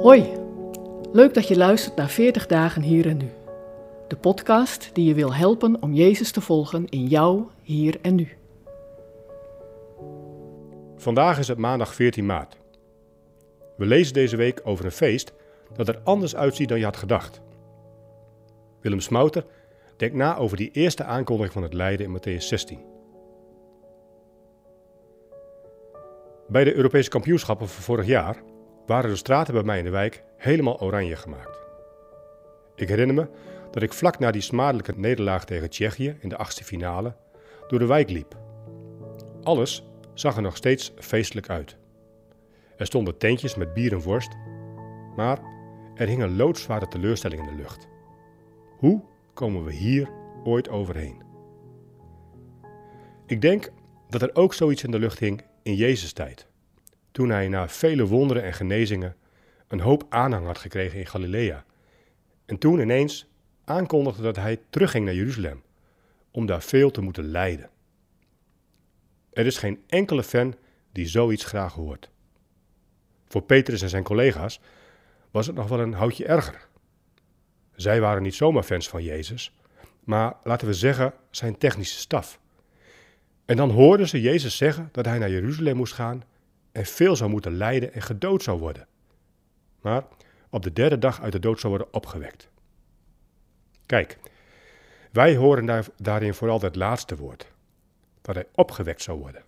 Hoi, leuk dat je luistert naar 40 dagen hier en nu. De podcast die je wil helpen om Jezus te volgen in jou, hier en nu. Vandaag is het maandag 14 maart. We lezen deze week over een feest dat er anders uitziet dan je had gedacht. Willem Smouter denkt na over die eerste aankondiging van het lijden in Matthäus 16. Bij de Europese kampioenschappen van vorig jaar waren de straten bij mij in de wijk helemaal oranje gemaakt. Ik herinner me dat ik vlak na die smadelijke nederlaag tegen Tsjechië in de achtste finale door de wijk liep. Alles zag er nog steeds feestelijk uit. Er stonden tentjes met bier en worst, maar er hing een loodzware teleurstelling in de lucht. Hoe komen we hier ooit overheen? Ik denk dat er ook zoiets in de lucht hing in Jezus' tijd toen hij na vele wonderen en genezingen een hoop aanhang had gekregen in Galilea. En toen ineens aankondigde dat hij terugging naar Jeruzalem, om daar veel te moeten lijden. Er is geen enkele fan die zoiets graag hoort. Voor Petrus en zijn collega's was het nog wel een houtje erger. Zij waren niet zomaar fans van Jezus, maar laten we zeggen zijn technische staf. En dan hoorden ze Jezus zeggen dat hij naar Jeruzalem moest gaan en veel zou moeten lijden en gedood zou worden. Maar op de derde dag uit de dood zou worden opgewekt. Kijk, wij horen daar, daarin vooral het laatste woord, dat hij opgewekt zou worden.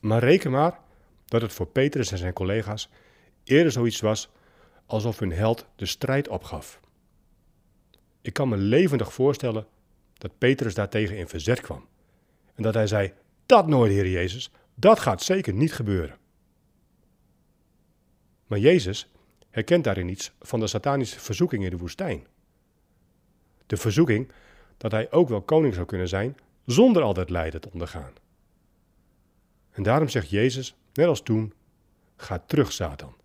Maar reken maar dat het voor Petrus en zijn collega's eerder zoiets was alsof hun held de strijd opgaf. Ik kan me levendig voorstellen dat Petrus daartegen in verzet kwam en dat hij zei: Dat nooit, Heer Jezus, dat gaat zeker niet gebeuren. Maar Jezus herkent daarin iets van de satanische verzoeking in de woestijn. De verzoeking dat hij ook wel koning zou kunnen zijn zonder al dat lijden te ondergaan. En daarom zegt Jezus, net als toen, ga terug, Satan.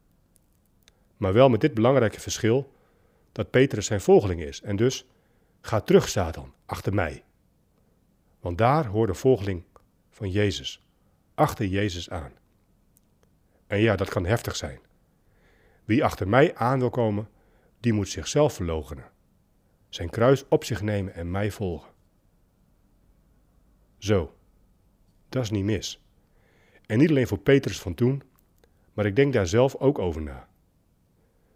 Maar wel met dit belangrijke verschil dat Petrus zijn volgeling is en dus ga terug, Satan, achter mij. Want daar hoort de volgeling van Jezus achter Jezus aan. En ja, dat kan heftig zijn. Wie achter mij aan wil komen, die moet zichzelf verloochenen, zijn kruis op zich nemen en mij volgen. Zo, dat is niet mis. En niet alleen voor Petrus van toen, maar ik denk daar zelf ook over na.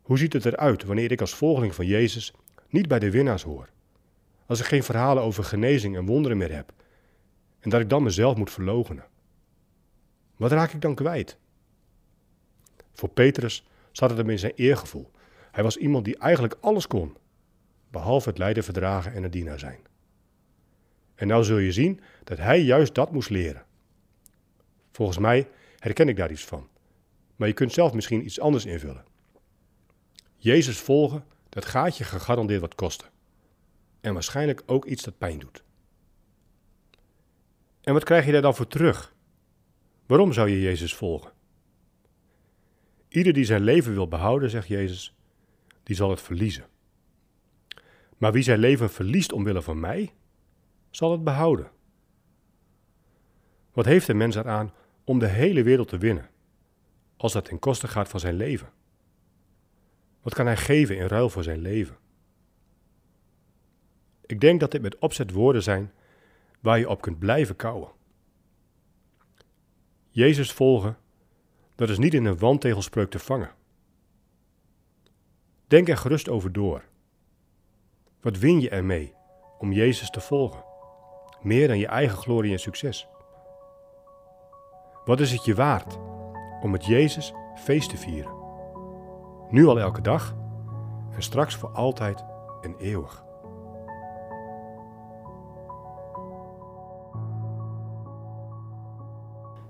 Hoe ziet het eruit wanneer ik als volgeling van Jezus niet bij de winnaars hoor? Als ik geen verhalen over genezing en wonderen meer heb en dat ik dan mezelf moet verloochenen? Wat raak ik dan kwijt? Voor Petrus zat het hem in zijn eergevoel. Hij was iemand die eigenlijk alles kon, behalve het lijden verdragen en een dienaar zijn. En nou zul je zien dat hij juist dat moest leren. Volgens mij herken ik daar iets van, maar je kunt zelf misschien iets anders invullen. Jezus volgen, dat gaat je gegarandeerd wat kosten. En waarschijnlijk ook iets dat pijn doet. En wat krijg je daar dan voor terug? Waarom zou je Jezus volgen? Ieder die zijn leven wil behouden, zegt Jezus, die zal het verliezen. Maar wie zijn leven verliest omwille van mij, zal het behouden. Wat heeft een mens eraan om de hele wereld te winnen, als dat ten koste gaat van zijn leven? Wat kan hij geven in ruil voor zijn leven? Ik denk dat dit met opzet woorden zijn waar je op kunt blijven kouwen. Jezus volgen, dat is niet in een wandtegelspreuk te vangen. Denk er gerust over door. Wat win je ermee om Jezus te volgen? Meer dan je eigen glorie en succes. Wat is het je waard om met Jezus feest te vieren? Nu al elke dag en straks voor altijd en eeuwig.